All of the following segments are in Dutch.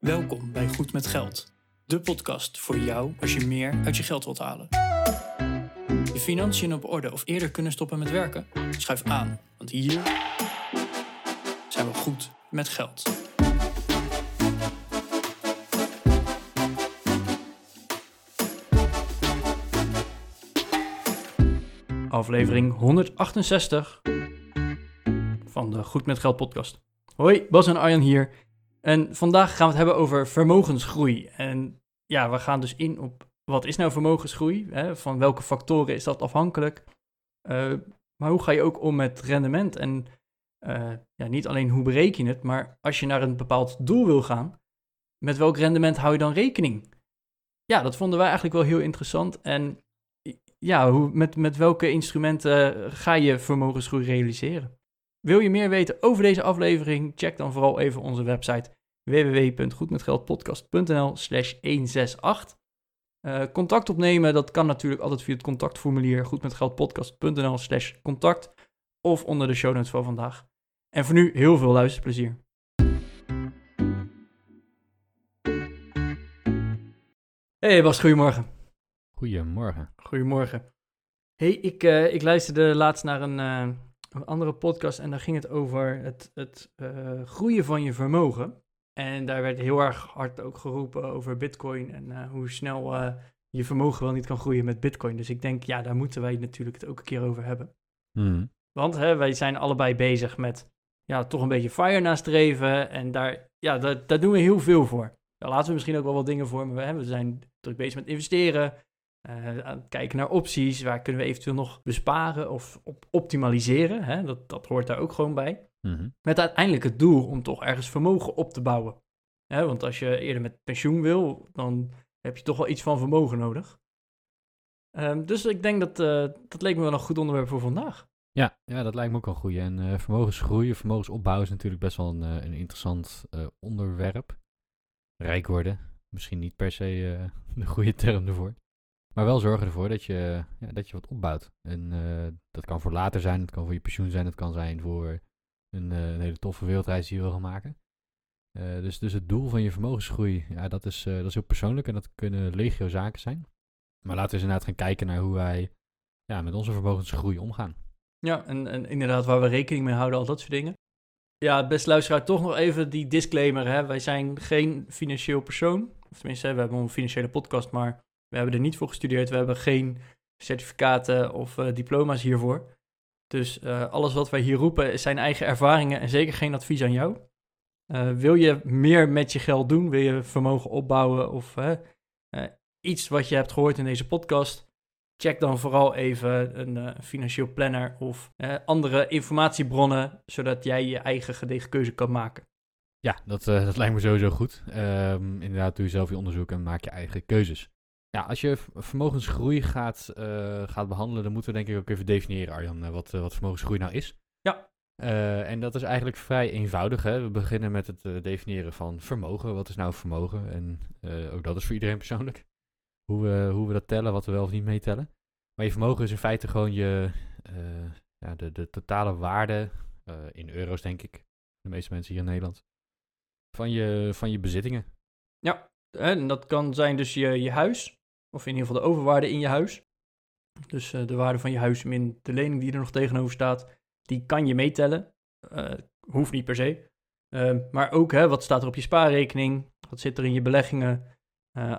Welkom bij Goed met Geld, de podcast voor jou als je meer uit je geld wilt halen. Je financiën op orde of eerder kunnen stoppen met werken? Schuif aan, want hier zijn we goed met geld. Aflevering 168 van de Goed met Geld podcast. Hoi, Bas en Arjan hier. En vandaag gaan we het hebben over vermogensgroei. En ja, we gaan dus in op wat is nou vermogensgroei? Hè? Van welke factoren is dat afhankelijk? Uh, maar hoe ga je ook om met rendement? En uh, ja, niet alleen hoe bereken je het, maar als je naar een bepaald doel wil gaan, met welk rendement hou je dan rekening? Ja, dat vonden wij eigenlijk wel heel interessant. En ja, hoe, met, met welke instrumenten ga je vermogensgroei realiseren? Wil je meer weten over deze aflevering? Check dan vooral even onze website www.goedmetgeldpodcast.nl slash 168. Uh, contact opnemen, dat kan natuurlijk altijd via het contactformulier goedmetgeldpodcast.nl slash contact of onder de show notes van vandaag. En voor nu heel veel luisterplezier. Hey Bas, goedemorgen. Goedemorgen. Goedemorgen. Hey, ik, uh, ik luisterde laatst naar een, uh, een andere podcast en daar ging het over het, het uh, groeien van je vermogen. En daar werd heel erg hard ook geroepen over Bitcoin en uh, hoe snel uh, je vermogen wel niet kan groeien met Bitcoin. Dus ik denk, ja, daar moeten wij natuurlijk het ook een keer over hebben. Mm. Want hè, wij zijn allebei bezig met ja, toch een beetje fire nastreven. En daar, ja, daar, daar doen we heel veel voor. Daar laten we misschien ook wel wat dingen voor, maar we, hè, we zijn druk bezig met investeren. Uh, het kijken naar opties, waar kunnen we eventueel nog besparen of op optimaliseren. Hè? Dat, dat hoort daar ook gewoon bij. Mm-hmm. Met uiteindelijk het doel om toch ergens vermogen op te bouwen. Hè? Want als je eerder met pensioen wil, dan heb je toch wel iets van vermogen nodig. Um, dus ik denk dat uh, dat leek me wel een goed onderwerp voor vandaag. Ja, ja dat lijkt me ook wel goed. En uh, vermogensgroei, vermogensopbouw is natuurlijk best wel een, een interessant onderwerp. Rijk worden, misschien niet per se de goede term ervoor. Maar wel zorgen ervoor dat je, ja, dat je wat opbouwt. En uh, dat kan voor later zijn, het kan voor je pensioen zijn, het kan zijn voor een, uh, een hele toffe wereldreis die je wil gaan maken. Uh, dus, dus het doel van je vermogensgroei, ja, dat, is, dat is heel persoonlijk en dat kunnen legio zaken zijn. Maar laten we eens inderdaad gaan kijken naar hoe wij ja, met onze vermogensgroei omgaan. Ja, en, en inderdaad waar we rekening mee houden, al dat soort dingen. Ja, best luisteraar, toch nog even die disclaimer. Hè? Wij zijn geen financieel persoon. Of tenminste, we hebben een financiële podcast, maar we hebben er niet voor gestudeerd. We hebben geen certificaten of uh, diploma's hiervoor. Dus uh, alles wat wij hier roepen zijn eigen ervaringen en zeker geen advies aan jou. Uh, wil je meer met je geld doen? Wil je vermogen opbouwen of iets wat je hebt gehoord in deze podcast? Check dan vooral even een financieel planner of andere informatiebronnen, zodat jij je eigen gedegen keuze kan maken. Ja, dat, dat lijkt me sowieso goed. Um, inderdaad, doe je zelf je onderzoek en maak je eigen keuzes. Ja, als je vermogensgroei gaat, uh, gaat behandelen, dan moeten we denk ik ook even definiëren, Arjan, uh, wat, uh, wat vermogensgroei nou is. Ja. en dat is eigenlijk vrij eenvoudig. Hè? We beginnen met het definiëren van vermogen. Wat is nou vermogen? En ook dat is voor iedereen persoonlijk. Hoe we, hoe we dat tellen, wat we wel of niet meetellen. Maar je vermogen is in feite gewoon je, ja, de, de totale waarde, in euro's denk ik, de meeste mensen hier in Nederland, van je, van je bezittingen. Ja, en dat kan zijn dus je, je huis, of in ieder geval de overwaarde in je huis. Dus uh, de waarde van je huis min de lening die er nog tegenover staat, die kan je meetellen. Uh, hoeft niet per se. Uh, maar ook, hè, wat staat er op je spaarrekening? Wat zit er in je beleggingen?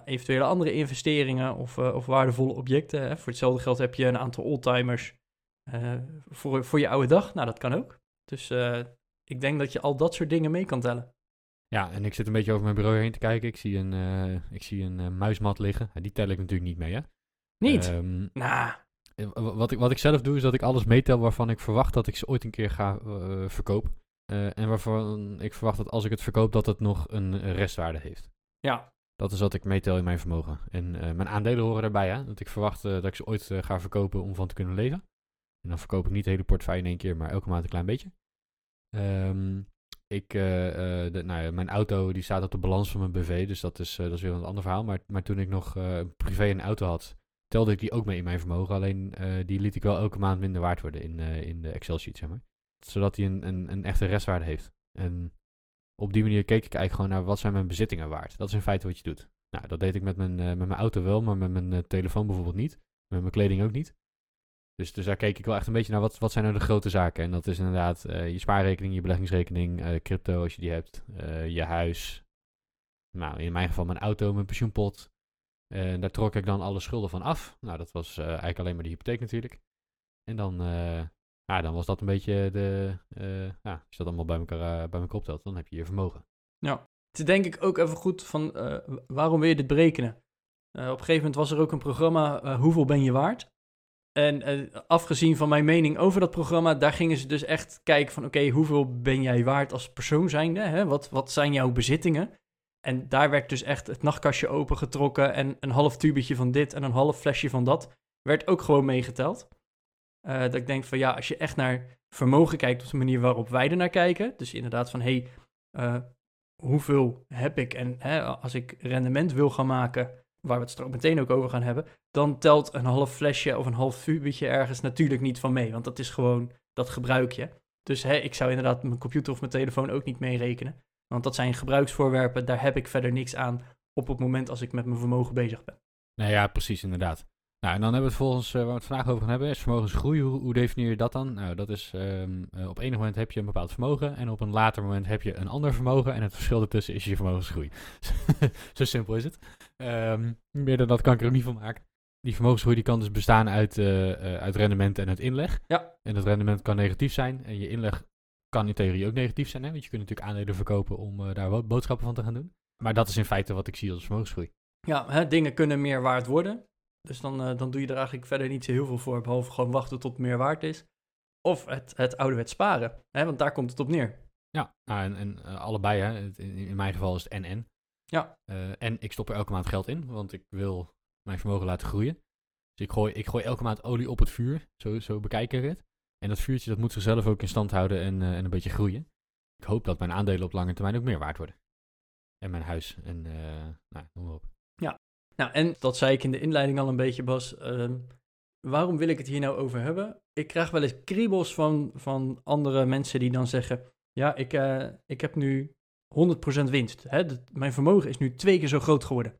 eventuele andere investeringen of, of waardevolle objecten. Hè? Voor hetzelfde geld heb je een aantal oldtimers voor, voor je oude dag. Nou, dat kan ook. Dus ik denk dat je al dat soort dingen mee kan tellen. Ja, en ik zit een beetje over mijn bureau heen te kijken. Ik zie een, uh, ik zie een uh, muismat liggen. Die tel ik natuurlijk niet mee, hè? Niet? Um, nah. Wat ik, wat ik zelf doe, is dat ik alles meetel waarvan ik verwacht dat ik ze ooit een keer ga uh, verkopen. en waarvan ik verwacht dat als ik het verkoop, dat het nog een restwaarde heeft. Ja. Dat is wat ik meetel in mijn vermogen. En mijn aandelen horen erbij, hè? Dat ik verwacht dat ik ze ooit ga verkopen om van te kunnen leven. En dan verkoop ik niet de hele portefeuille in één keer, maar elke maand een klein beetje. Um, ik, uh, de, nou ja, mijn auto die staat op de balans van mijn BV, dus dat is, uh, dat is weer een ander verhaal. Maar, maar toen ik nog privé een auto had, telde ik die ook mee in mijn vermogen. Alleen die liet ik wel elke maand minder waard worden in, in de Excel-sheet, zeg maar. Zodat die een, een, een echte restwaarde heeft. En op die manier keek ik eigenlijk gewoon naar wat zijn mijn bezittingen waard. Dat is in feite wat je doet. Nou, dat deed ik met mijn, eh, met mijn auto wel, maar met mijn eh, telefoon bijvoorbeeld niet. Met mijn kleding ook niet. Dus, dus daar keek ik wel echt een beetje naar wat, wat zijn nou de grote zaken. En dat is inderdaad eh, je spaarrekening, je beleggingsrekening, eh, crypto als je die hebt, eh, je huis. Nou, in mijn geval mijn auto, mijn pensioenpot. En daar trok ik dan alle schulden van af. Nou, dat was eigenlijk alleen maar de hypotheek natuurlijk. En dan, ja, dan was dat een beetje de... ja, als je dat allemaal bij elkaar bij elkaar optelt, dan heb je je vermogen. Het is denk ik ook even goed van waarom wil je dit berekenen? Op een gegeven moment was er ook een programma, Hoeveel ben je waard? En eh, afgezien van mijn mening over dat programma, daar gingen ze dus echt kijken van oké, hoeveel ben jij waard als persoon zijnde? Hè? Wat, wat zijn jouw bezittingen? En daar werd dus echt het nachtkastje opengetrokken en een half tubetje van dit en een half flesje van dat werd ook gewoon meegeteld. Eh, dat ik denk van ja, als je echt naar vermogen kijkt op de manier waarop wij er naar kijken, dus inderdaad van hé, hey, eh, hoeveel heb ik en hè, als ik rendement wil gaan maken, waar we het straks meteen ook over gaan hebben, dan telt een half flesje of een half tubetje ergens natuurlijk niet van mee, want dat is gewoon, dat gebruik je. Dus hè, ik zou inderdaad mijn computer of mijn telefoon ook niet meerekenen, want dat zijn gebruiksvoorwerpen, daar heb ik verder niks aan op het moment als ik met mijn vermogen bezig ben. Nou ja, precies, inderdaad. Nou, en dan hebben we het volgens, eh, waar we het vandaag over gaan hebben, is vermogensgroei. Hoe, hoe definieer je dat dan? Nou, dat is, ehm, eh, op enig moment heb je een bepaald vermogen en op een later moment heb je een ander vermogen en het verschil ertussen is je vermogensgroei. Zo simpel is het. Ehm, meer dan dat kan ik er ook niet van maken. Die vermogensgroei die kan dus bestaan uit, eh, uit rendement en uit inleg. Ja. En dat rendement kan negatief zijn en je inleg kan in theorie ook negatief zijn. Hè? Want je kunt natuurlijk aandelen verkopen om daar boodschappen van te gaan doen. Maar dat is in feite wat ik zie als vermogensgroei. Ja, hè, dingen kunnen meer waard worden. Dus dan, eh, dan doe je er eigenlijk verder niet zo heel veel voor, behalve gewoon wachten tot het meer waard is. Of het, het ouderwets sparen, hè, want daar komt het op neer. Ja, nou, en, en eh, allebei, hè. In, in mijn geval is het en-en. Ja. Eh, en ik stop er elke maand geld in, want ik wil mijn vermogen laten groeien. Dus ik gooi, ik gooi elke maand olie op het vuur, zo, zo bekijk ik het. En dat vuurtje dat moet zichzelf ook in stand houden en, en een beetje groeien. Ik hoop dat mijn aandelen op lange termijn ook meer waard worden. En mijn huis en, nou, noem maar op. Nou, en dat zei ik in de inleiding al een beetje, Bas. ehm, waarom wil ik het hier nou over hebben? Ik krijg wel eens kriebels van, van andere mensen die dan zeggen... Ja, ik, eh, ik heb nu 100% winst. Hè? Dat- mijn vermogen is nu twee keer zo groot geworden.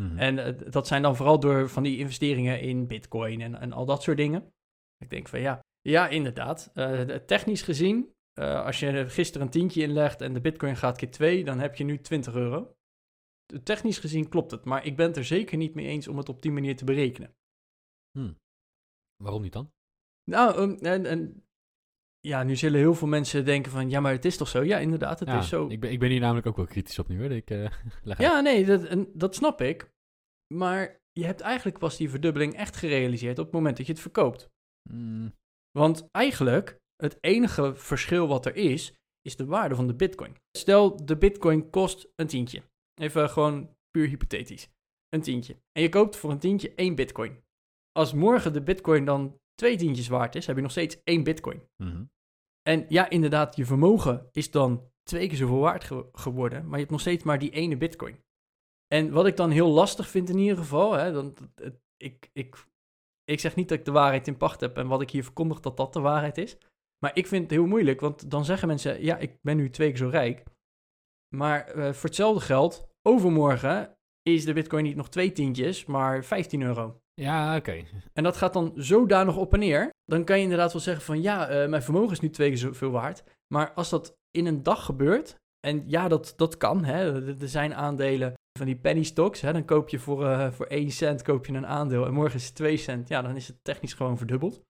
Mhm. En eh, dat zijn dan vooral door van die investeringen in bitcoin en, en al dat soort dingen. Ik denk van ja, ja inderdaad. Eh, technisch gezien, als je gisteren een tientje inlegt en de bitcoin gaat keer 2, dan heb je nu 20 euro. Technisch gezien klopt het, maar ik ben het er zeker niet mee eens om het op die manier te berekenen. Hm. Waarom niet dan? Nou, ehm, en, en ja, nu zullen heel veel mensen denken van ja, maar het is toch zo? Ja, inderdaad, het Ja, is zo. Ik ben, ik ben hier namelijk ook wel kritisch op nu hoor. Ik, eh. Ja, nee, dat, en dat snap ik. Maar je hebt eigenlijk pas die verdubbeling echt gerealiseerd op het moment dat je het verkoopt. Mm, Want eigenlijk, het enige verschil wat er is, is de waarde van de bitcoin. Stel, de bitcoin kost een tientje. Even gewoon puur hypothetisch. Een tientje. En je koopt voor een tientje één bitcoin. Als morgen de bitcoin dan twee tientjes waard is, heb je nog steeds één bitcoin. mhm. En ja, inderdaad, je vermogen is dan twee keer zoveel waard ge- geworden, maar je hebt nog steeds maar die ene bitcoin. En wat ik dan heel lastig vind in ieder geval, hè, dan, het- ik, ik, ik zeg niet dat ik de waarheid in pacht heb en wat ik hier verkondig dat dat de waarheid is. Maar ik vind het heel moeilijk, want dan zeggen mensen, ja, ik ben nu twee keer zo rijk. Maar eh, voor hetzelfde geld, overmorgen is de bitcoin niet nog twee tientjes, maar 15 euro. Ja, oké. En dat gaat dan zodanig op en neer. Dan kan je inderdaad wel zeggen van ja, eh, mijn vermogen is nu twee keer zoveel waard. Maar als dat in een dag gebeurt, en ja, dat, dat kan. Hè, er zijn aandelen van die penny stocks. Hè, dan koop je voor, eh, voor 1 cent koop je een aandeel en morgen is het 2 cent. Ja, dan is het technisch gewoon verdubbeld.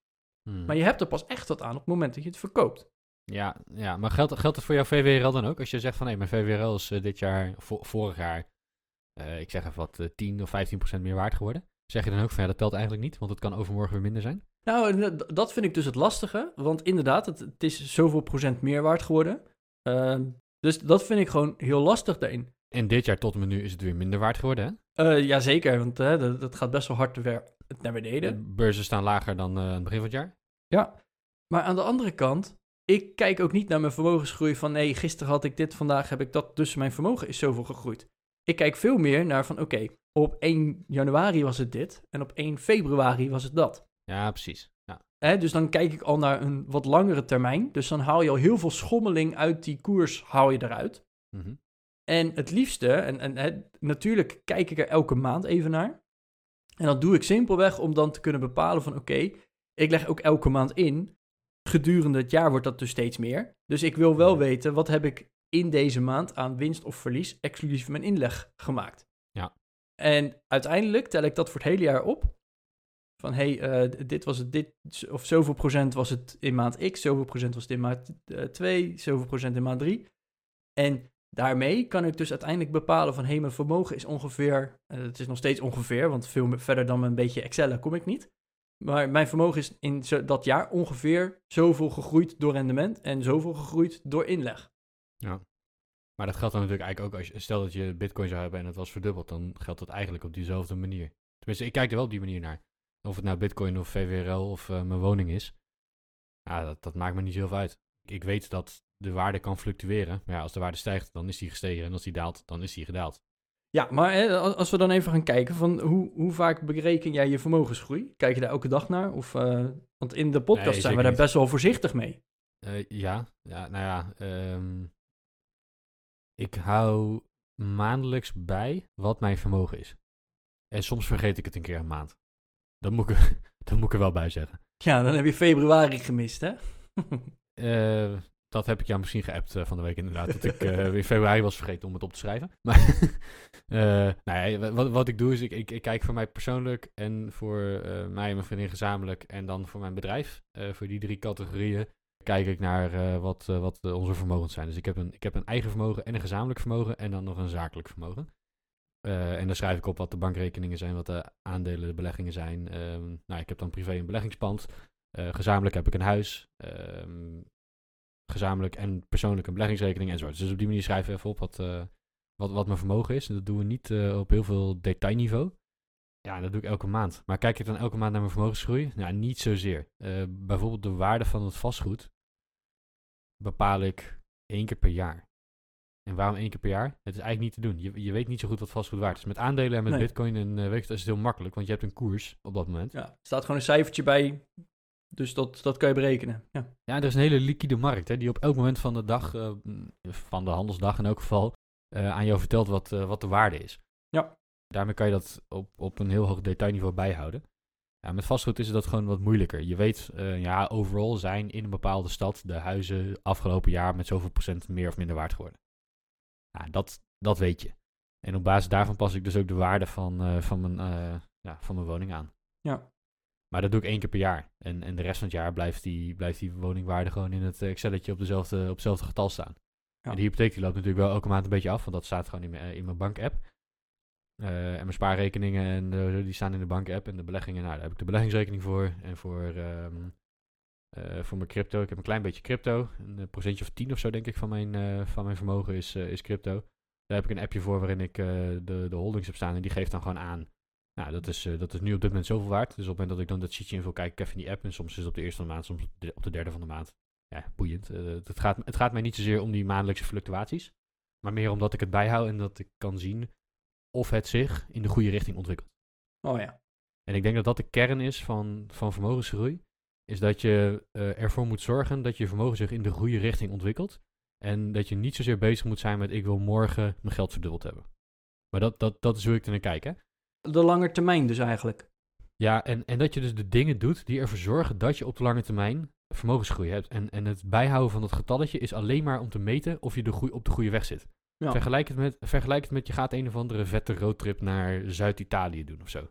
Hmm. Maar je hebt er pas echt wat aan op het moment dat je het verkoopt. Ja, ja, maar geldt, geldt het voor jouw VWRL dan ook? Als je zegt van, hé, mijn VWRL is eh, dit jaar, vo- vorig jaar, eh, ik zeg even wat, eh, 10 of 15 procent meer waard geworden. Zeg je dan ook van, ja, dat telt eigenlijk niet, want het kan overmorgen weer minder zijn? Nou, dat- vind ik dus het lastige. Want inderdaad, het, het is zoveel procent meer waard geworden. Ehm, dus dat vind ik gewoon heel lastig daarin. En dit jaar tot en met nu is het weer minder waard geworden, hè? Eh jazeker, want dat, dat gaat best wel hard weer naar beneden. De beurzen staan lager dan eh, aan het begin van het jaar. Ja, maar aan de andere kant, ik kijk ook niet naar mijn vermogensgroei van nee, gisteren had ik dit, vandaag heb ik dat, dus mijn vermogen is zoveel gegroeid. Ik kijk veel meer naar van oké, op 1 januari was het dit en op 1 februari was het dat. Ja, precies. Ja. Hè, dus dan kijk ik al naar een wat langere termijn. Dus dan haal je al heel veel schommeling uit die koers haal je eruit. Mhm. En het liefste, en, en hè, natuurlijk kijk ik er elke maand even naar. En dat doe ik simpelweg om dan te kunnen bepalen van oké, ik leg ook elke maand in. Gedurende het jaar wordt dat dus steeds meer. Dus ik wil wel weten, wat heb ik in deze maand aan winst of verlies, exclusief mijn inleg, gemaakt. Ja. En uiteindelijk tel ik dat voor het hele jaar op. Van hé, hey, eh, dit was het, dit, of zoveel procent was het in maand X, zoveel procent was het in maand 2, zoveel procent in maand 3. En daarmee kan ik dus uiteindelijk bepalen van hé, hey, mijn vermogen is ongeveer, eh, het is nog steeds ongeveer, want veel verder dan een beetje Excellen kom ik niet. Maar mijn vermogen is in dat jaar ongeveer zoveel gegroeid door rendement en zoveel gegroeid door inleg. Maar dat geldt dan natuurlijk eigenlijk ook als stel dat je bitcoin zou hebben en het was verdubbeld, dan geldt dat eigenlijk op diezelfde manier. Tenminste, ik kijk er wel op die manier naar. Of het nou bitcoin of VWRL of eh, mijn woning is. Ja, dat, dat maakt me niet zoveel uit. Ik weet dat de waarde kan fluctueren. Maar ja, als de waarde stijgt, dan is die gestegen. En als die daalt, dan is die gedaald. Ja, maar hè, als we dan even gaan kijken van hoe, hoe vaak bereken jij je vermogensgroei? Kijk je daar elke dag naar? Of, eh, want in de podcast Nee, zijn we daar niet. best wel voorzichtig mee. Eh, ja, ja, nou ja. ehm, ik hou maandelijks bij wat mijn vermogen is. En soms vergeet ik het een keer een maand. Dat moet ik, er- dat moet ik er wel bij zeggen. Ja, dan heb je februari gemist, hè? Eh, dat heb ik jou misschien geappt eh, van de week inderdaad. Dat ik eh, in februari was vergeten om het op te schrijven. Maar eh, nou ja, wat, wat ik doe is, ik, ik, kijk voor mij persoonlijk en voor mij en mijn vriendin gezamenlijk. En dan voor mijn bedrijf. voor die drie categorieën kijk ik naar wat, wat onze vermogens zijn. Dus ik heb, een, ik heb een eigen vermogen en een gezamenlijk vermogen en dan nog een zakelijk vermogen. En dan schrijf ik op wat de bankrekeningen zijn, wat de aandelen, de beleggingen zijn. Ehm, nou, ik heb dan privé een beleggingspand. Gezamenlijk heb ik een huis. Ehm, gezamenlijk en persoonlijk een beleggingsrekening enzovoort. Dus op die manier schrijven we even op wat, eh, wat, wat mijn vermogen is. En dat doen we niet eh, op heel veel detailniveau. Ja, en dat doe ik elke maand. Maar kijk ik dan elke maand naar mijn vermogensgroei? Nou, niet zozeer. Eh, bijvoorbeeld de waarde van het vastgoed bepaal ik één keer per jaar. En waarom één keer per jaar? Het is eigenlijk niet te doen. Je, je weet niet zo goed wat vastgoed waard is. Met aandelen en met Nee. bitcoin en eh weet je, dat is het heel makkelijk, want je hebt een koers op dat moment. Ja, er staat gewoon een cijfertje bij, dus dat, dat kan je berekenen. Ja. Ja, er is een hele liquide markt hè, die op elk moment van de dag, eh, van de handelsdag in elk geval, eh, aan jou vertelt wat, eh, wat de waarde is. Ja. Daarmee kan je dat op, op een heel hoog detailniveau bijhouden. Ja, met vastgoed is dat gewoon wat moeilijker. Je weet, ja, overal zijn in een bepaalde stad de huizen afgelopen jaar met zoveel procent meer of minder waard geworden. Ja, dat, dat weet je. En op basis daarvan pas ik dus ook de waarde van, van, mijn, ja, van mijn woning aan. Ja. Maar dat doe ik één keer per jaar. En, en de rest van het jaar blijft die, blijft die woningwaarde gewoon in het Excelletje op, dezelfde, op hetzelfde getal staan. Ja. En de hypotheek die loopt natuurlijk wel elke maand een beetje af, want dat staat gewoon in mijn, in mijn bank-app. Eh, en mijn spaarrekeningen en die staan in de bank-app. En de beleggingen, nou, daar heb ik de beleggingsrekening voor. En voor, ehm, eh, voor mijn crypto, ik heb een klein beetje crypto. Een eh, procentje of 10 of zo denk ik van mijn, eh, van mijn vermogen is, eh, is crypto. Daar heb ik een appje voor waarin ik eh, de, de holdings heb staan. En die geeft dan gewoon aan nou, dat is, eh, dat is nu op dit moment zoveel waard. Dus op het moment dat ik dan dat sheetje invul, kijk ik even in die app. En soms is het op de eerste van de maand, soms op de, op de derde van de maand. Ja, boeiend. Eh, het, gaat, het gaat mij niet zozeer om die maandelijkse fluctuaties. Maar meer omdat ik het bijhoud en dat ik kan zien of het zich in de goede richting ontwikkelt. Oh ja. En ik denk dat dat de kern is van, van vermogensgroei. Is dat je eh, ervoor moet zorgen dat je vermogen zich in de goede richting ontwikkelt. En dat je niet zozeer bezig moet zijn met ik wil morgen mijn geld verdubbeld hebben. Maar dat, dat, dat is hoe ik er naar kijk. Hè? De lange termijn dus eigenlijk. Ja, en, en dat je dus de dingen doet die ervoor zorgen dat je op de lange termijn vermogensgroei hebt. En, en het bijhouden van dat getalletje is alleen maar om te meten of je de goeie, op de goede weg zit. Ja. Vergelijk, het met, vergelijk het met je gaat een of andere vette roadtrip naar Zuid-Italië doen of zo.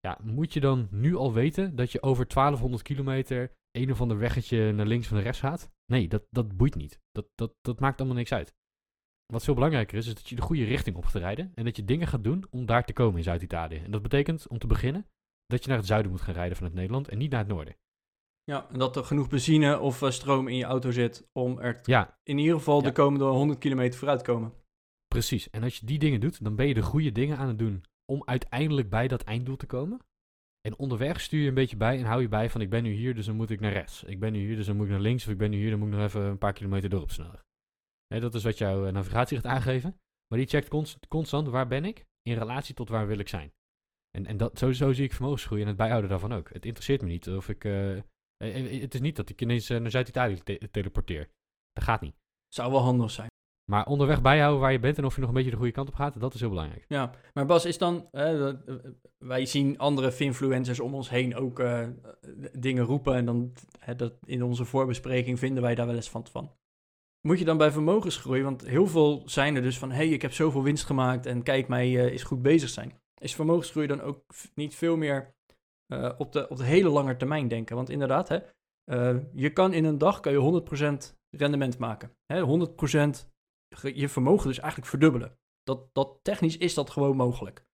Ja, moet je dan nu al weten dat je over 1200 kilometer een of ander weggetje naar links of naar rechts gaat? Nee, dat, dat boeit niet. Dat, dat, dat maakt allemaal niks uit. Wat veel belangrijker is, is dat je de goede richting op gaat rijden. En dat je dingen gaat doen om daar te komen in Zuid-Italië. En dat betekent, om te beginnen, dat je naar het zuiden moet gaan rijden vanuit Nederland en niet naar het noorden. Ja, en dat er genoeg benzine of eh, stroom in je auto zit om er Ja, in ieder geval Ja. de komende 100 kilometer vooruit te komen. precies. En als je die dingen doet, dan ben je de goede dingen aan het doen om uiteindelijk bij dat einddoel te komen. En onderweg stuur je een beetje bij en hou je bij van ik ben nu hier, dus dan moet ik naar rechts. Ik ben nu hier, dus dan moet ik naar links. Of ik ben nu hier, dan moet ik nog even een paar kilometer door op sneller. Hè, dat is wat jouw eh, navigatie gaat aangeven. Maar die checkt const- constant waar ben ik in relatie tot waar wil ik zijn. En, en dat, zo, zo zie ik vermogensgroei en het bijhouden daarvan ook. Het interesseert me niet of ik... eh, eh, het is niet dat ik ineens naar Zuid-Italië te- teleporteer. Dat gaat niet. Zou wel handig zijn. Maar onderweg bijhouden waar je bent en of je nog een beetje de goede kant op gaat, dat is heel belangrijk. Ja, maar Bas, is dan... wij zien andere finfluencers om ons heen ook dingen roepen. En dan dat in onze voorbespreking vinden wij daar wel eens van. van. Moet je dan bij vermogensgroei, want heel veel zijn er dus van... hé, hey, ik heb zoveel winst gemaakt en kijk mij eh, is goed bezig zijn. Is vermogensgroei dan ook niet veel meer eh, op, de, op de hele lange termijn denken? Want inderdaad, hè, eh, je kan in een dag kan je 100% rendement maken. Hè, 100% ge- je vermogen dus eigenlijk verdubbelen. Dat, dat, technisch is dat gewoon mogelijk.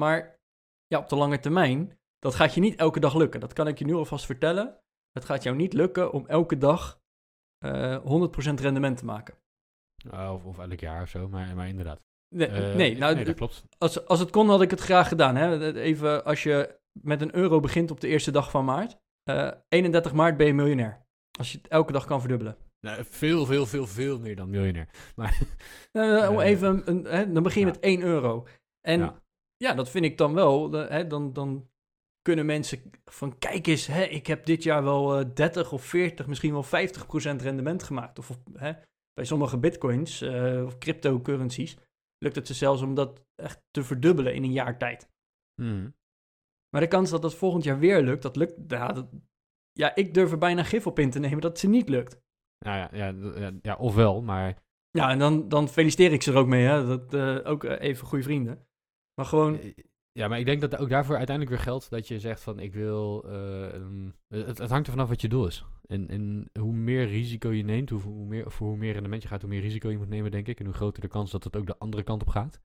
Maar ja, op de lange termijn, dat gaat je niet elke dag lukken. Dat kan ik je nu alvast vertellen. Het gaat jou niet lukken om elke dag 100% rendement te maken. Uh, of, of elk jaar of zo, maar, maar inderdaad. Nee, Eh, nee nou, nee, dat klopt. als, als het kon, had ik het graag gedaan. Hè? Even als je met een euro begint op de eerste dag van maart. eh 31 maart ben je miljonair. Als je het elke dag kan verdubbelen. Nou, veel, veel, veel, veel meer dan miljonair. Maar Eh, om Eh, even een, hè, dan begin je ja. met 1 euro. En ja. Ja. dat vind ik dan wel. hè, dan, dan kunnen mensen van kijk eens, hè, ik heb dit jaar wel eh 30 of 40, misschien wel 50% rendement gemaakt. Of, of, hè, bij sommige bitcoins eh, of cryptocurrencies lukt het ze zelfs om dat echt te verdubbelen in een jaar tijd. Mhm. Maar de kans dat dat volgend jaar weer lukt, dat lukt. Ja, dat, ja ik durf er bijna gif op in te nemen dat het ze niet lukt. nou ja, ja, ja, ja, ofwel, maar Ja, en dan, dan feliciteer ik ze er ook mee, hè. Dat, eh, ook eh, even goede vrienden. Maar gewoon, Eh, Ja, maar ik denk dat ook daarvoor uiteindelijk weer geldt dat je zegt van ik wil. eh, een- het, het hangt er vanaf wat je doel is. En, en hoe meer risico je neemt, hoe, hoe meer, of hoe meer rendement je gaat, hoe meer risico je moet nemen, denk ik. En hoe groter de kans dat het ook de andere kant op gaat.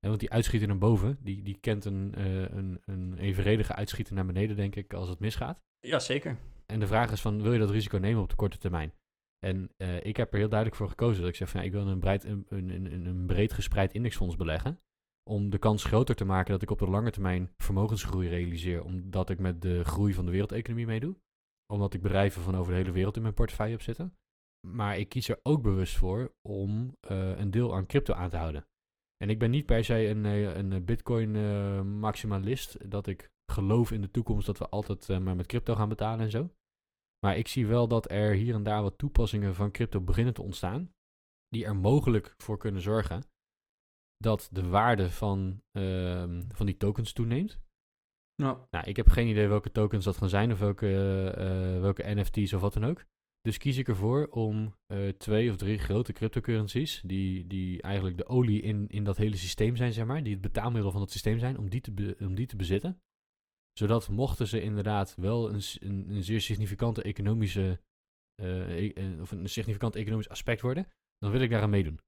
En want die uitschieter naar boven, die, die kent een, eh, een, een evenredige uitschieter naar beneden, denk ik, als het misgaat. ja zeker. En de vraag is van, wil je dat risico nemen op de korte termijn? En eh, ik heb er heel duidelijk voor gekozen dat ik zeg van, ja, ik wil een breed, een, een, een, een breed gespreid indexfonds beleggen. Om de kans groter te maken dat ik op de lange termijn vermogensgroei realiseer. Omdat ik met de groei van de wereldeconomie meedoe. Omdat ik bedrijven van over de hele wereld in mijn portefeuille heb zitten. Maar ik kies er ook bewust voor om eh, een deel aan crypto aan te houden. En ik ben niet per se een, eh, een bitcoin eh. Dat ik geloof in de toekomst dat we altijd maar met crypto gaan betalen en zo. Maar ik zie wel dat er hier en daar wat toepassingen van crypto beginnen te ontstaan. Die er mogelijk voor kunnen zorgen dat de waarde van, ehm, van die tokens toeneemt. Ja. Nou, ik heb geen idee welke tokens dat gaan zijn of welke, eh, welke NFT's of wat dan ook. Dus kies ik ervoor om eh, twee of drie grote cryptocurrencies, die, die eigenlijk de olie in, in dat hele systeem zijn, zeg maar, die het betaalmiddel van het systeem zijn, om die te, be- om die te bezitten. Zodat mochten ze inderdaad wel een, een, een zeer significante economische, eh, e- eh, of een significant economisch aspect worden, dan wil ik daaraan meedoen.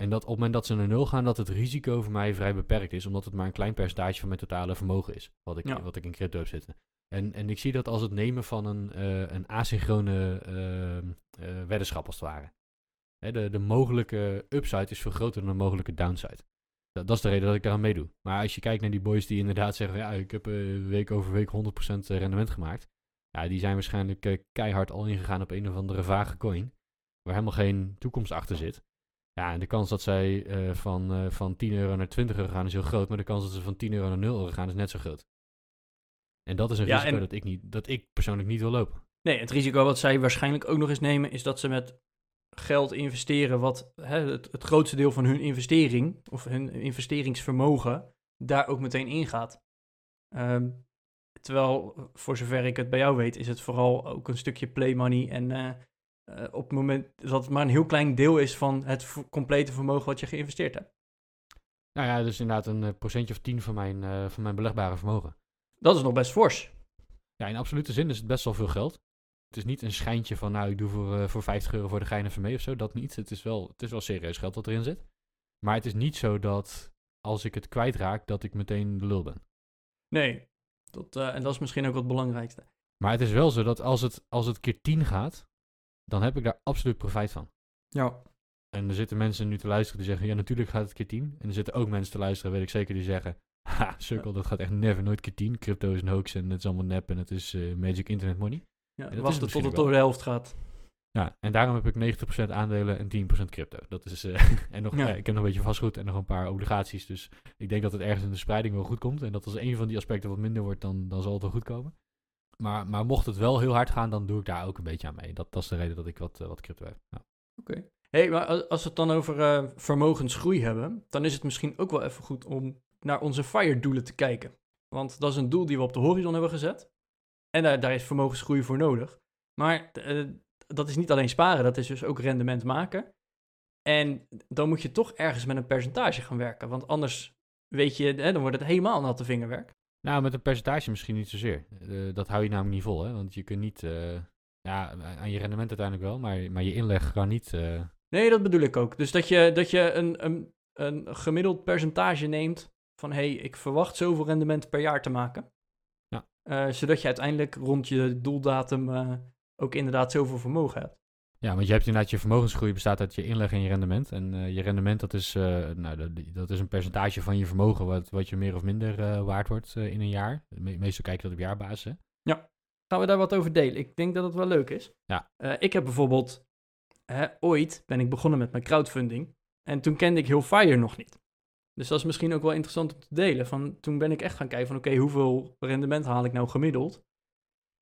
En dat op het moment dat ze naar nul gaan, dat het risico voor mij vrij beperkt is, omdat het maar een klein percentage van mijn totale vermogen is, wat ik, Ja. wat ik in crypto heb zitten. En, en ik zie dat als het nemen van een, eh, een asynchrone ehm, eh, weddenschap als het ware. Hè, de, de mogelijke upside is veel groter dan de mogelijke downside. Dat, dat is de reden dat ik daaraan meedoe. Maar als je kijkt naar die boys die inderdaad zeggen, ja, ik heb eh, week over week 100% rendement gemaakt. Ja, die zijn waarschijnlijk keihard al ingegaan op een of andere vage coin, waar helemaal geen toekomst achter zit. Ja, en de kans dat zij eh, van, eh, van 10 euro naar 20 euro gaan is heel groot, maar de kans dat ze van 10 euro naar 0 euro gaan is net zo groot. En dat is een Ja, risico en- dat, ik niet, dat ik persoonlijk niet wil lopen. Nee, het risico wat zij waarschijnlijk ook nog eens nemen, is dat ze met geld investeren, wat hè, het, het grootste deel van hun investering, of hun investeringsvermogen, daar ook meteen ingaat. Ehm, terwijl, voor zover ik het bij jou weet, is het vooral ook een stukje play money. En eh, eh, op het moment dat het maar een heel klein deel is van het complete vermogen wat je geïnvesteerd hebt. Nou ja, dus inderdaad een eh, procentje of 10 van mijn, eh, van mijn belegbare vermogen. Dat is nog best fors. Ja, in absolute zin is het best wel veel geld. Het is niet een schijntje van, nou, ik doe voor, voor 50 euro voor de gein even mee of zo. Dat niet. Het is, wel, het is wel serieus geld wat erin zit. Maar het is niet zo dat als ik het kwijtraak, dat ik meteen de lul ben. Nee, dat, en dat is misschien ook wat het belangrijkste. Maar het is wel zo dat als het, als het keer 10 gaat, dan heb ik daar absoluut profijt van. Ja. En er zitten mensen nu te luisteren die zeggen, ja, natuurlijk gaat het keer 10. En er zitten ook mensen te luisteren, weet ik zeker, die zeggen, ha, sukkel, dat gaat echt never, nooit keer 10. Crypto is een hoax en het is allemaal nep en het is eh, magic internet money. ja dat is wachten misschien tot het door de helft gaat. Ja, en daarom heb ik 90% aandelen en 10% crypto. Dat is, eh, en nog, Ja. eh, ik heb nog een beetje vastgoed en nog een paar obligaties. Dus ik denk dat het ergens in de spreiding wel goed komt. En dat als een van die aspecten wat minder wordt, dan, dan zal het wel goed komen. Maar, maar mocht het wel heel hard gaan, dan doe ik daar ook een beetje aan mee. Dat, dat is de reden dat ik wat, eh, wat crypto heb. Ja. hey, maar als als we het dan over eh, vermogensgroei hebben, dan is het misschien ook wel even goed om naar onze FIRE-doelen te kijken. Want dat is een doel die we op de horizon hebben gezet. En daar, daar is vermogensgroei voor nodig. Maar eh, dat is niet alleen sparen, dat is dus ook rendement maken. En dan moet je toch ergens met een percentage gaan werken. Want anders weet je, hè, dan wordt het helemaal natte vingerwerk. Nou, met een percentage misschien niet zozeer. Eh, dat hou je namelijk niet vol, hè? Want je kunt niet, eh, ja, aan je rendement uiteindelijk wel, maar, maar je inleg kan niet. eh, Nee, dat bedoel ik ook. Dus dat je, dat je een, een, een gemiddeld percentage neemt van... hé, hey, ik verwacht zoveel rendement per jaar te maken. Ja. Zodat je uiteindelijk rond je doeldatum ook inderdaad zoveel vermogen hebt. Ja, want je hebt inderdaad je vermogensgroei bestaat uit je inleg en je rendement. En eh, je rendement, dat is, eh, nou, dat, dat is een percentage van je vermogen wat, wat je meer of minder eh, waard wordt in een jaar. Me- meestal kijk je dat op jaarbasis. hè. Gaan we daar wat over delen? Ik denk dat het wel leuk is. Ja. Ik heb bijvoorbeeld... Hè, ooit ben ik begonnen met mijn crowdfunding. En toen kende ik heel Fire nog niet. Dus dat is misschien ook wel interessant om te delen. Van, toen ben ik echt gaan kijken van... oké, hoeveel rendement haal ik nou gemiddeld?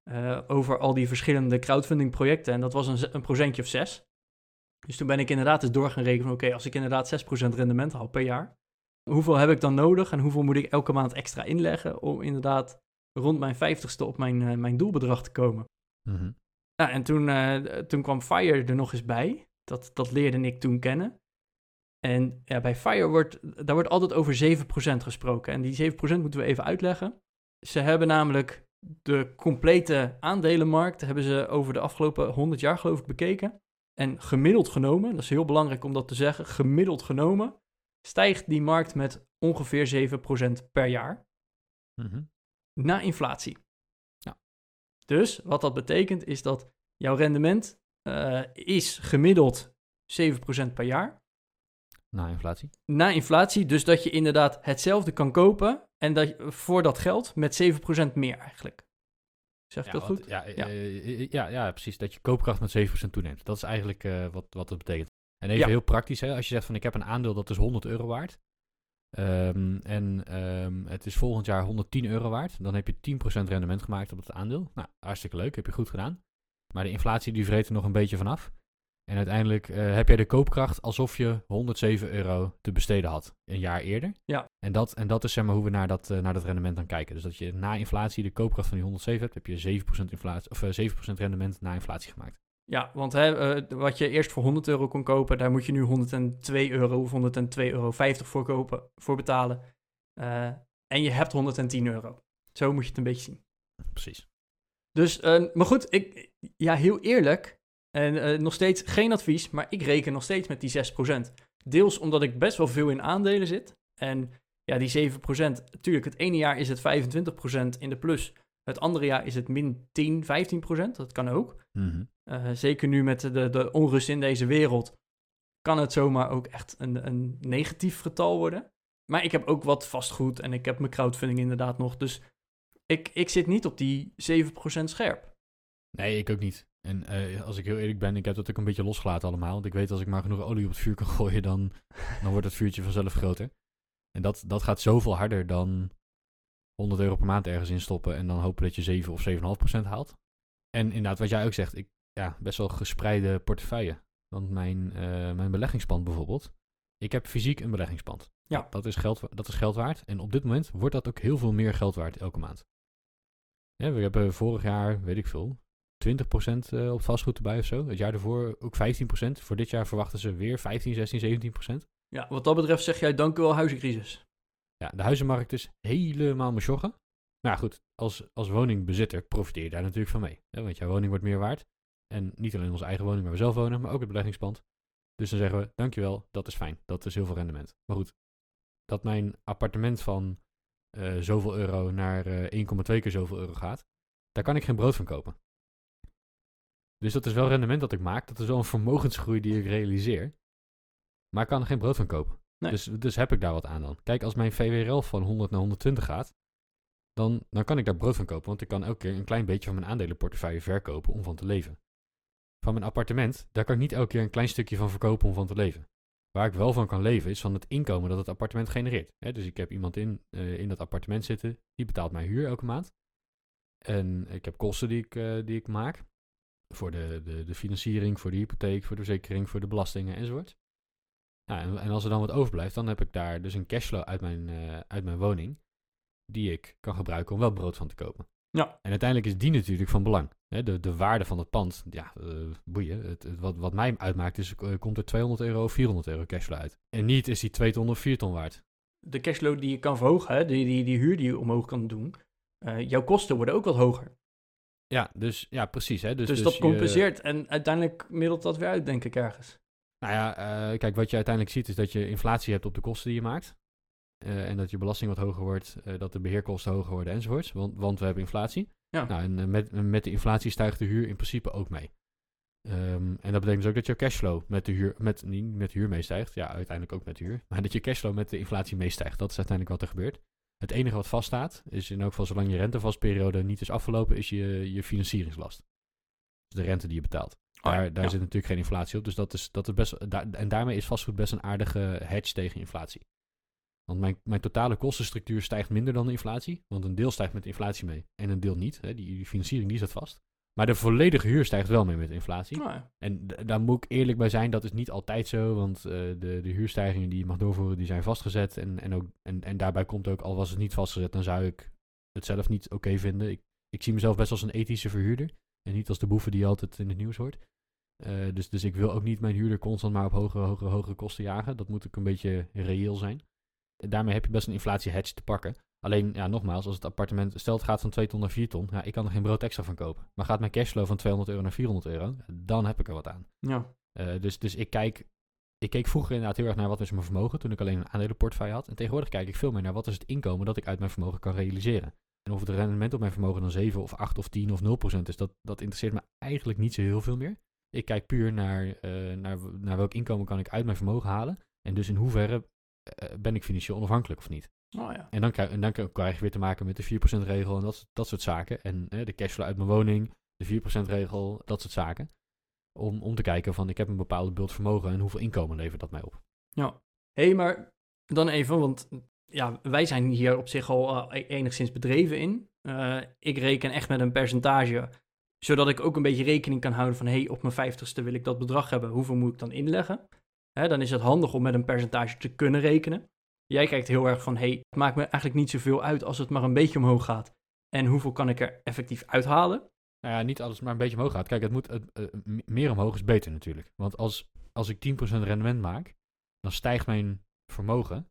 Eh, over al die verschillende crowdfunding projecten. En dat was een, een procentje of zes. Dus toen ben ik inderdaad eens door gaan rekenen van... oké, als ik inderdaad 6% rendement haal per jaar... hoeveel heb ik dan nodig en hoeveel moet ik elke maand extra inleggen... om inderdaad rond mijn vijftigste op mijn, eh, mijn doelbedrag te komen. Mhm. Ja, en toen, eh, toen kwam Fire er nog eens bij. Dat, dat leerde ik toen kennen. En ja, bij Fire wordt, daar wordt altijd over 7% gesproken. En die 7% moeten we even uitleggen. Ze hebben namelijk de complete aandelenmarkt hebben ze over de afgelopen 100 jaar geloof ik bekeken. En gemiddeld genomen, dat is heel belangrijk om dat te zeggen, gemiddeld genomen stijgt die markt met ongeveer 7% per jaar Mhm. na inflatie. Ja. Dus wat dat betekent is dat jouw rendement eh, is gemiddeld 7% per jaar Na inflatie. na inflatie. Dus dat je inderdaad hetzelfde kan kopen en dat je, voor dat geld met 7% meer eigenlijk. Zeg ik dat wat- goed? Ja, Ja. ja. ja, ja, precies. Dat je koopkracht met 7% toeneemt. Dat is eigenlijk eh, wat, wat dat betekent. En even Ja. heel praktisch, hè, als je zegt van ik heb een aandeel dat is 100 euro waard. ehm, en ehm, het is volgend jaar 110 euro waard. Dan heb je 10% rendement gemaakt op het aandeel. Nou, hartstikke leuk, heb je goed gedaan. Maar de inflatie die vreet er nog een beetje vanaf. En uiteindelijk eh, heb jij de koopkracht alsof je 107 euro te besteden had een jaar eerder. Ja. En dat, en dat is zeg maar hoe we naar dat, eh, naar dat rendement dan kijken. Dus dat je na inflatie de koopkracht van die 107 hebt, heb je 7% inflatie of eh, 7% rendement na inflatie gemaakt. Ja, want hè, wat je eerst voor 100 euro kon kopen, daar moet je nu 102 euro of 102,50 euro voor, kopen, voor betalen. En je hebt 110 euro. Zo moet je het een beetje zien. Precies. Dus, maar goed, ik, ja, heel eerlijk. En eh, nog steeds geen advies, maar ik reken nog steeds met die 6%. Deels omdat ik best wel veel in aandelen zit. En ja, die 7%, natuurlijk, het ene jaar is het 25% in de plus. Het andere jaar is het min 10, 15%. Dat kan ook. Mhm. Eh, zeker nu met de, de onrust in deze wereld, kan het zomaar ook echt een, een negatief getal worden. Maar ik heb ook wat vastgoed en ik heb mijn crowdfunding inderdaad nog. Dus ik, ik zit niet op die 7% scherp. Nee, ik ook niet. En eh, als ik heel eerlijk ben, ik heb dat ook een beetje losgelaten allemaal. Want ik weet als ik maar genoeg olie op het vuur kan gooien, dan, dan wordt het vuurtje vanzelf groter. En dat, dat gaat zoveel harder dan 100 euro per maand ergens instoppen en dan hopen dat je 7 of 7,5% haalt. En inderdaad, wat jij ook zegt, ik, ja, best wel gespreide portefeuille. Want mijn, eh, mijn beleggingspand bijvoorbeeld, ik heb fysiek een beleggingspand. Ja. Dat is, geld, dat is geld waard. En op dit moment wordt dat ook heel veel meer geld waard elke maand. Ja, we hebben vorig jaar, weet ik veel, 20% eh, op vastgoed erbij of zo. Het jaar ervoor ook 15%. Voor dit jaar verwachten ze weer 15, 16, 17%. Ja, wat dat betreft zeg jij dank u wel huizencrisis. Ja, de huizenmarkt is helemaal mesjoggen. Maar ja, goed, als, als woningbezitter profiteer je daar natuurlijk van mee. Hè? Want jouw woning wordt meer waard. En niet alleen onze eigen woning waar we zelf wonen, maar ook het beleggingspand. Dus dan zeggen we, dankjewel, dat is fijn. Dat is heel veel rendement. Maar goed, dat mijn appartement van eh, zoveel euro naar eh 1,2 keer zoveel euro gaat, daar kan ik geen brood van kopen. Dus dat is wel rendement dat ik maak. Dat is wel een vermogensgroei die ik realiseer. Maar ik kan er geen brood van kopen. Nee. Dus, dus heb ik daar wat aan dan. Kijk, als mijn VWRL van 100 naar 120 gaat, dan, dan kan ik daar brood van kopen. Want ik kan elke keer een klein beetje van mijn aandelenportefeuille verkopen om van te leven. Van mijn appartement, daar kan ik niet elke keer een klein stukje van verkopen om van te leven. Waar ik wel van kan leven is van het inkomen dat het appartement genereert. Dus ik heb iemand in, eh, in dat appartement zitten, die betaalt mij huur elke maand. En ik heb kosten die ik, eh, die ik maak. Voor de, de, de financiering, voor de hypotheek, voor de verzekering, voor de belastingen enzovoort. Ja, en, en als er dan wat overblijft, dan heb ik daar dus een cashflow uit mijn, eh, uit mijn woning. Die ik kan gebruiken om wel brood van te kopen. Ja. En uiteindelijk is die natuurlijk van belang. Hè, de, de waarde van het pand, ja, eh, boeien. Het, het- wat, wat mij uitmaakt is, eh, komt er 200 euro of 400 euro cashflow uit. En niet is die 2 ton of 4 ton waard. De cashflow die je kan verhogen, hè, die, die, die huur die je omhoog kan doen, jouw kosten worden ook wat hoger. Ja, dus ja, precies. Hè, dus, Dus, dus dat je- compenseert en uiteindelijk middelt dat weer uit, denk ik ergens. Nou ja, eh, kijk, wat je uiteindelijk ziet is dat je inflatie hebt op de kosten die je maakt. Eh, en dat je belasting wat hoger wordt, eh, dat de beheerkosten hoger worden enzovoorts. Want, want we hebben inflatie. Ja. Nou, en met, met de inflatie stijgt de huur in principe ook mee. Ehm, en dat betekent dus ook dat je cashflow met de huur, met, niet met de huur meestijgt. Ja, uiteindelijk ook met de huur. Maar dat je cashflow met de inflatie meestijgt. Dat is uiteindelijk wat er gebeurt. Het enige wat vaststaat, is in elk geval zolang je rentevastperiode niet is afgelopen, is je, je financieringslast. Dus de rente die je betaalt. Oh ja, Daar, daar ja. zit natuurlijk geen inflatie op. Dus dat is, dat is best. Daar, en daarmee is vastgoed best een aardige hedge tegen inflatie. Want mijn, mijn totale kostenstructuur stijgt minder dan de inflatie. Want een deel stijgt met de inflatie mee en een deel niet. Hè. Die, die financiering die zit vast. Maar de volledige huur stijgt wel mee met inflatie. Nou ja. En daar moet ik eerlijk bij zijn, dat is niet altijd zo. Want eh, de, de huurstijgingen die je mag doorvoeren, die zijn vastgezet. En, en, ook, en, en daarbij komt ook, al was het niet vastgezet, dan zou ik het zelf niet oké vinden. Ik, ik zie mezelf best als een ethische verhuurder. En niet als de boeven die je altijd in het nieuws hoort. Eh, dus, dus ik wil ook niet mijn huurder constant maar op hogere, hogere, hogere kosten jagen. Dat moet ook een beetje reëel zijn. En daarmee heb je best een inflatie hedge te pakken. Alleen, ja, nogmaals, als het appartement, stel het gaat van 2 ton naar 4 ton, ja, ik kan er geen brood extra van kopen. Maar gaat mijn cashflow van 200 euro naar 400 euro, dan heb ik er wat aan. ja. Eh, dus, dus ik kijk, ik keek vroeger inderdaad heel erg naar wat is mijn vermogen toen ik alleen een aandelenportefeuille had. En tegenwoordig kijk ik veel meer naar wat is het inkomen dat ik uit mijn vermogen kan realiseren. En of het rendement op mijn vermogen dan 7 of 8 of 10 of 0 procent is, dat, dat interesseert me eigenlijk niet zo heel veel meer. Ik kijk puur naar, eh, naar, naar welk inkomen kan ik uit mijn vermogen halen. En dus in hoeverre eh, ben ik financieel onafhankelijk of niet. Oh ja. En dan, krijg, en dan krijg je weer te maken met de 4% regel en dat, dat soort zaken. En de cashflow uit mijn woning, de 4% regel, dat soort zaken. Om, om te kijken van ik heb een bepaalde beeld vermogen en hoeveel inkomen levert dat mij op. Ja. Hé, hey, maar dan even, want ja, wij zijn hier op zich al eh, enigszins bedreven in. Eh, ik reken echt met een percentage, zodat ik ook een beetje rekening kan houden van, hé, hey, op mijn vijftigste wil ik dat bedrag hebben, hoeveel moet ik dan inleggen? Hè, dan is het handig om met een percentage te kunnen rekenen. Jij kijkt heel erg van, hé, hey, het maakt me eigenlijk niet zoveel uit als het maar een beetje omhoog gaat. En hoeveel kan ik er effectief uithalen? Nou ja, niet alles maar een beetje omhoog gaat. Kijk, het moet, eh, meer omhoog is beter natuurlijk. Want als, als ik 10% rendement maak, dan stijgt mijn vermogen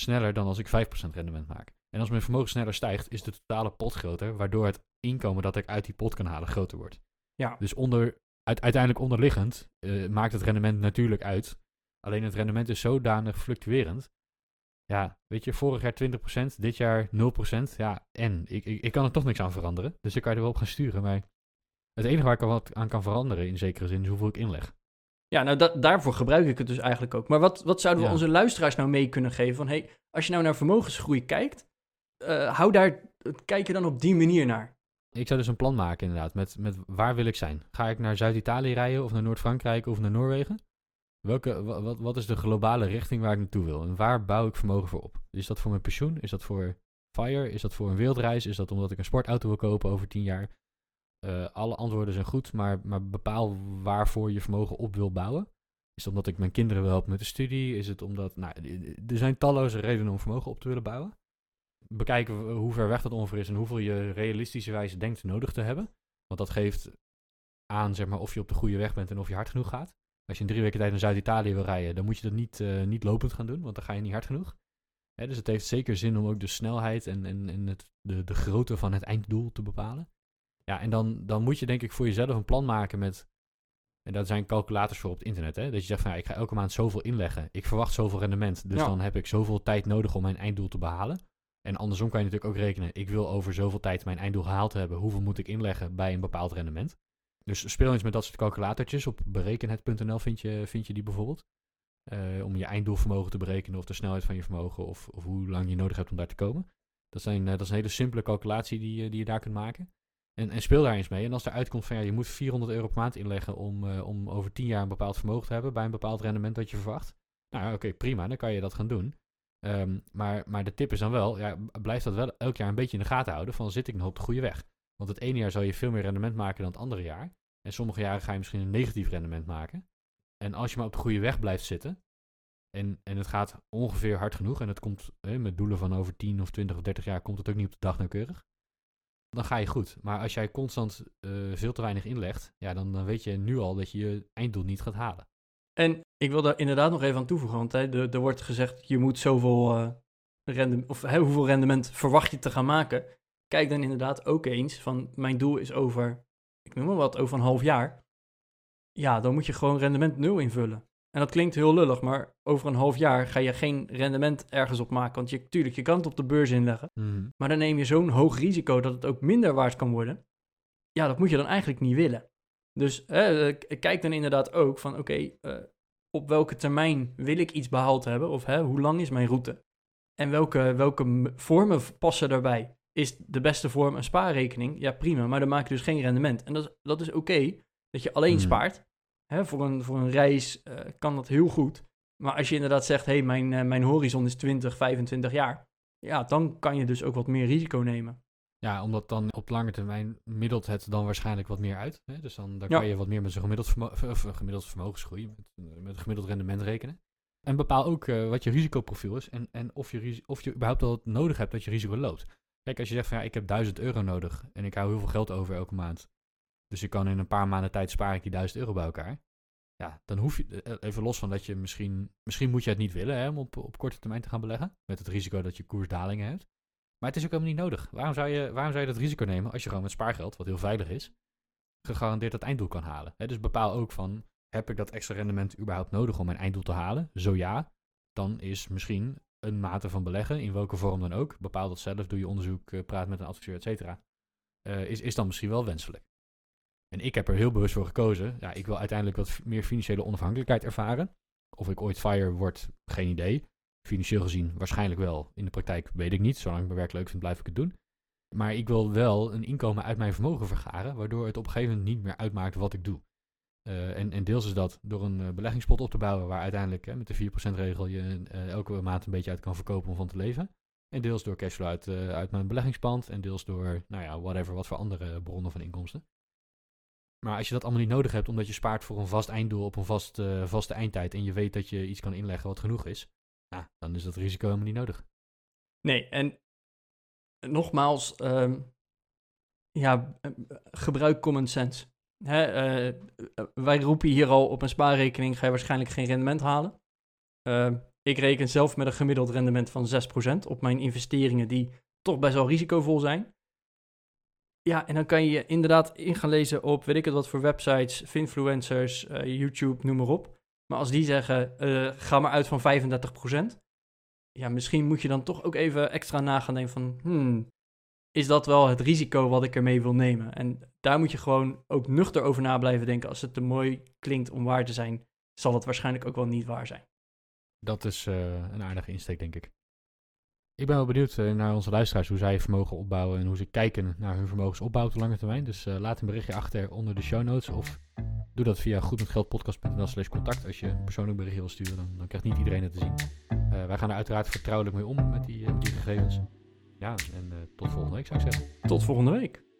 sneller dan als ik 5% rendement maak. En als mijn vermogen sneller stijgt, is de totale pot groter, waardoor het inkomen dat ik uit die pot kan halen groter wordt. Ja. Dus onder, uit, uiteindelijk onderliggend eh, maakt het rendement natuurlijk uit. Alleen het rendement is zodanig fluctuerend. Ja, weet je, vorig jaar 20%, dit jaar 0%. Ja, en ik, ik, ik kan er toch niks aan veranderen. Dus ik kan je er wel op gaan sturen. Maar het enige waar ik wat aan kan veranderen in zekere zin is hoeveel ik inleg. Ja, nou da- daarvoor gebruik ik het dus eigenlijk ook. Maar wat, wat zouden we Ja. onze luisteraars nou mee kunnen geven? Van hey, als je nou naar vermogensgroei kijkt, eh, hou daar, kijk je dan op die manier naar. Ik zou dus een plan maken inderdaad, met, met waar wil ik zijn? Ga ik naar Zuid-Italië rijden of naar Noord-Frankrijk of naar Noorwegen? Welke, wa- wat, wat is de globale richting waar ik naartoe wil? En waar bouw ik vermogen voor op? Is dat voor mijn pensioen? Is dat voor FIRE? Is dat voor een wereldreis? Is dat omdat ik een sportauto wil kopen over tien jaar? Eh, alle antwoorden zijn goed, maar, maar bepaal waarvoor je vermogen op wil bouwen. Is het omdat ik mijn kinderen wil helpen met de studie? Is het omdat... Nou, er zijn talloze redenen om vermogen op te willen bouwen. Bekijken hoe ver weg dat ongeveer is en hoeveel je realistischerwijs denkt nodig te hebben. Want dat geeft aan zeg maar, of je op de goede weg bent en of je hard genoeg gaat. Als je in drie weken tijd naar Zuid-Italië wil rijden, dan moet je dat niet, eh, niet lopend gaan doen, want dan ga je niet hard genoeg. Hè, dus het heeft zeker zin om ook de snelheid en, en, en het, de, de grootte van het einddoel te bepalen. Ja, en dan, dan moet je denk ik voor jezelf een plan maken met... En daar zijn calculators voor op het internet. Hè? Dat je zegt van ja, ik ga elke maand zoveel inleggen. Ik verwacht zoveel rendement. Dus Ja. dan heb ik zoveel tijd nodig om mijn einddoel te behalen. En andersom kan je natuurlijk ook rekenen. Ik wil over zoveel tijd mijn einddoel gehaald hebben. Hoeveel moet ik inleggen bij een bepaald rendement? Dus speel eens met dat soort calculatortjes. Op berekenhet.nl vind je, vind je die bijvoorbeeld. Eh, om je einddoelvermogen te berekenen of de snelheid van je vermogen of, of hoe lang je nodig hebt om daar te komen. Dat, zijn, eh, dat is een hele simpele calculatie die, je- die je daar kunt maken. En, en speel daar eens mee. En als er uitkomt van ja, je moet 400 euro per maand inleggen om, eh, om over 10 jaar een bepaald vermogen te hebben bij een bepaald rendement dat je verwacht. Nou oké, prima, dan kan je dat gaan doen. Ehm, maar, maar de tip is dan wel, ja, blijf dat wel elk jaar een beetje in de gaten houden van zit ik nog op de goede weg. Want het ene jaar zal je veel meer rendement maken dan het andere jaar. En sommige jaren ga je misschien een negatief rendement maken. En als je maar op de goede weg blijft zitten. En, en het gaat ongeveer hard genoeg. En het komt hè, met doelen van over 10 of 20 of 30 jaar komt het ook niet op de dag nauwkeurig. Dan ga je goed. Maar als jij constant eh, veel te weinig inlegt. Ja, dan, dan weet je nu al dat je je einddoel niet gaat halen. En ik wil daar inderdaad nog even aan toevoegen, want hè, er, er wordt gezegd, je moet zoveel uh, rendement, of hè, hoeveel rendement verwacht je te gaan maken. Kijk dan inderdaad ook eens van, mijn doel is over, ik noem maar wat, over een half jaar. Ja, dan moet je gewoon rendement nul invullen. En dat klinkt heel lullig, maar over een half jaar ga je geen rendement ergens op maken. Want je, tuurlijk, je kan het op de beurs inleggen. Mhm. Maar dan neem je zo'n hoog risico dat het ook minder waard kan worden. Ja, dat moet je dan eigenlijk niet willen. Dus eh, kijk dan inderdaad ook van, oké, uh, op welke termijn wil ik iets behaald hebben? Of hè, hoe lang is mijn route? En welke, welke vormen passen daarbij? Is de beste vorm een spaarrekening? Ja, prima, maar dan maak je dus geen rendement. En dat, is- dat is oké, dat je alleen Hmm. spaart. Hè, voor, een, voor een reis eh, kan dat heel goed. Maar als je inderdaad zegt, hé, hey, mijn, eh, mijn horizon is 20, 25 jaar. Ja, dan kan je dus ook wat meer risico nemen. Ja, omdat dan op lange termijn middelt het dan waarschijnlijk wat meer uit. Hè? Dus dan, dan Ja. kan je wat meer met zo'n gemiddeld, vermo of een gemiddeld vermogensgroei, met, met een gemiddeld rendement rekenen. En bepaal ook eh, wat je risicoprofiel is en, en of, je, of je überhaupt wel het nodig hebt dat je risico loopt. Kijk, als je zegt van ja, ik heb 1000 euro nodig en ik hou heel veel geld over elke maand. Dus ik kan in een paar maanden tijd spaar ik die 1000 euro bij elkaar. Ja, dan hoef je, eh, even los van dat je misschien, misschien moet je het niet willen hè, om op, op korte termijn te gaan beleggen. Met het risico dat je koersdalingen hebt. Maar het is ook helemaal niet nodig. Waarom zou, je, waarom zou je dat risico nemen als je gewoon met spaargeld, wat heel veilig is, gegarandeerd dat einddoel kan halen? Hè, dus bepaal ook van, heb ik dat extra rendement überhaupt nodig om mijn einddoel te halen? Zo ja, dan is misschien een mate van beleggen, in welke vorm dan ook, bepaal dat zelf, doe je onderzoek, eh, praat met een adviseur, et cetera, eh, is, is dan misschien wel wenselijk. En ik heb er heel bewust voor gekozen. Ja, ik wil uiteindelijk wat meer financiële onafhankelijkheid ervaren. Of ik ooit fire word, geen idee. Financieel gezien waarschijnlijk wel. In de praktijk weet ik niet. Zolang ik mijn werk leuk vind, blijf ik het doen. Maar ik wil wel een inkomen uit mijn vermogen vergaren, waardoor het op een gegeven moment niet meer uitmaakt wat ik doe. Eh, en, en deels is dat door een eh, beleggingspot op te bouwen, waar uiteindelijk hè, met de 4% regel je eh, elke maand een beetje uit kan verkopen om van te leven. En deels door cashflow uit, uit mijn beleggingspand. En deels door, nou ja, whatever, wat voor andere bronnen van inkomsten. Maar als je dat allemaal niet nodig hebt, omdat je spaart voor een vast einddoel op een vast, vaste eindtijd. en je weet dat je iets kan inleggen wat genoeg is. Dan is dat risico helemaal niet nodig. Nee, en nogmaals, ehm, ja, gebruik common sense. Eh, eh, wij roepen hier al op een spaarrekening ga je waarschijnlijk geen rendement halen. Ehm, ik reken zelf met een gemiddeld rendement van 6% op mijn investeringen die toch best wel risicovol zijn. Ja, en dan kan je inderdaad in gaan lezen op weet ik het wat voor websites, Finfluencers, eh, YouTube, noem maar op. Maar als die zeggen, eh, ga maar uit van 35%, ja, misschien moet je dan toch ook even extra na gaan denken van, hmm, is dat wel het risico wat ik ermee wil nemen? En daar moet je gewoon ook nuchter over na blijven denken. Als het te mooi klinkt om waar te zijn, zal het waarschijnlijk ook wel niet waar zijn. Dat is eh, een aardige insteek, denk ik. Ik ben wel benieuwd eh, naar onze luisteraars hoe zij vermogen opbouwen en hoe ze kijken naar hun vermogensopbouw op de lange termijn. Dus eh, laat een berichtje achter onder de show notes of doe dat via goedmetgeldpodcast.nl slash contact. Als je een persoonlijk berichtje wil sturen, dan, dan krijgt niet iedereen het te zien. Wij gaan er uiteraard vertrouwelijk mee om met die, met die gegevens. Ja, en tot volgende week zou ik zeggen. Tot volgende week.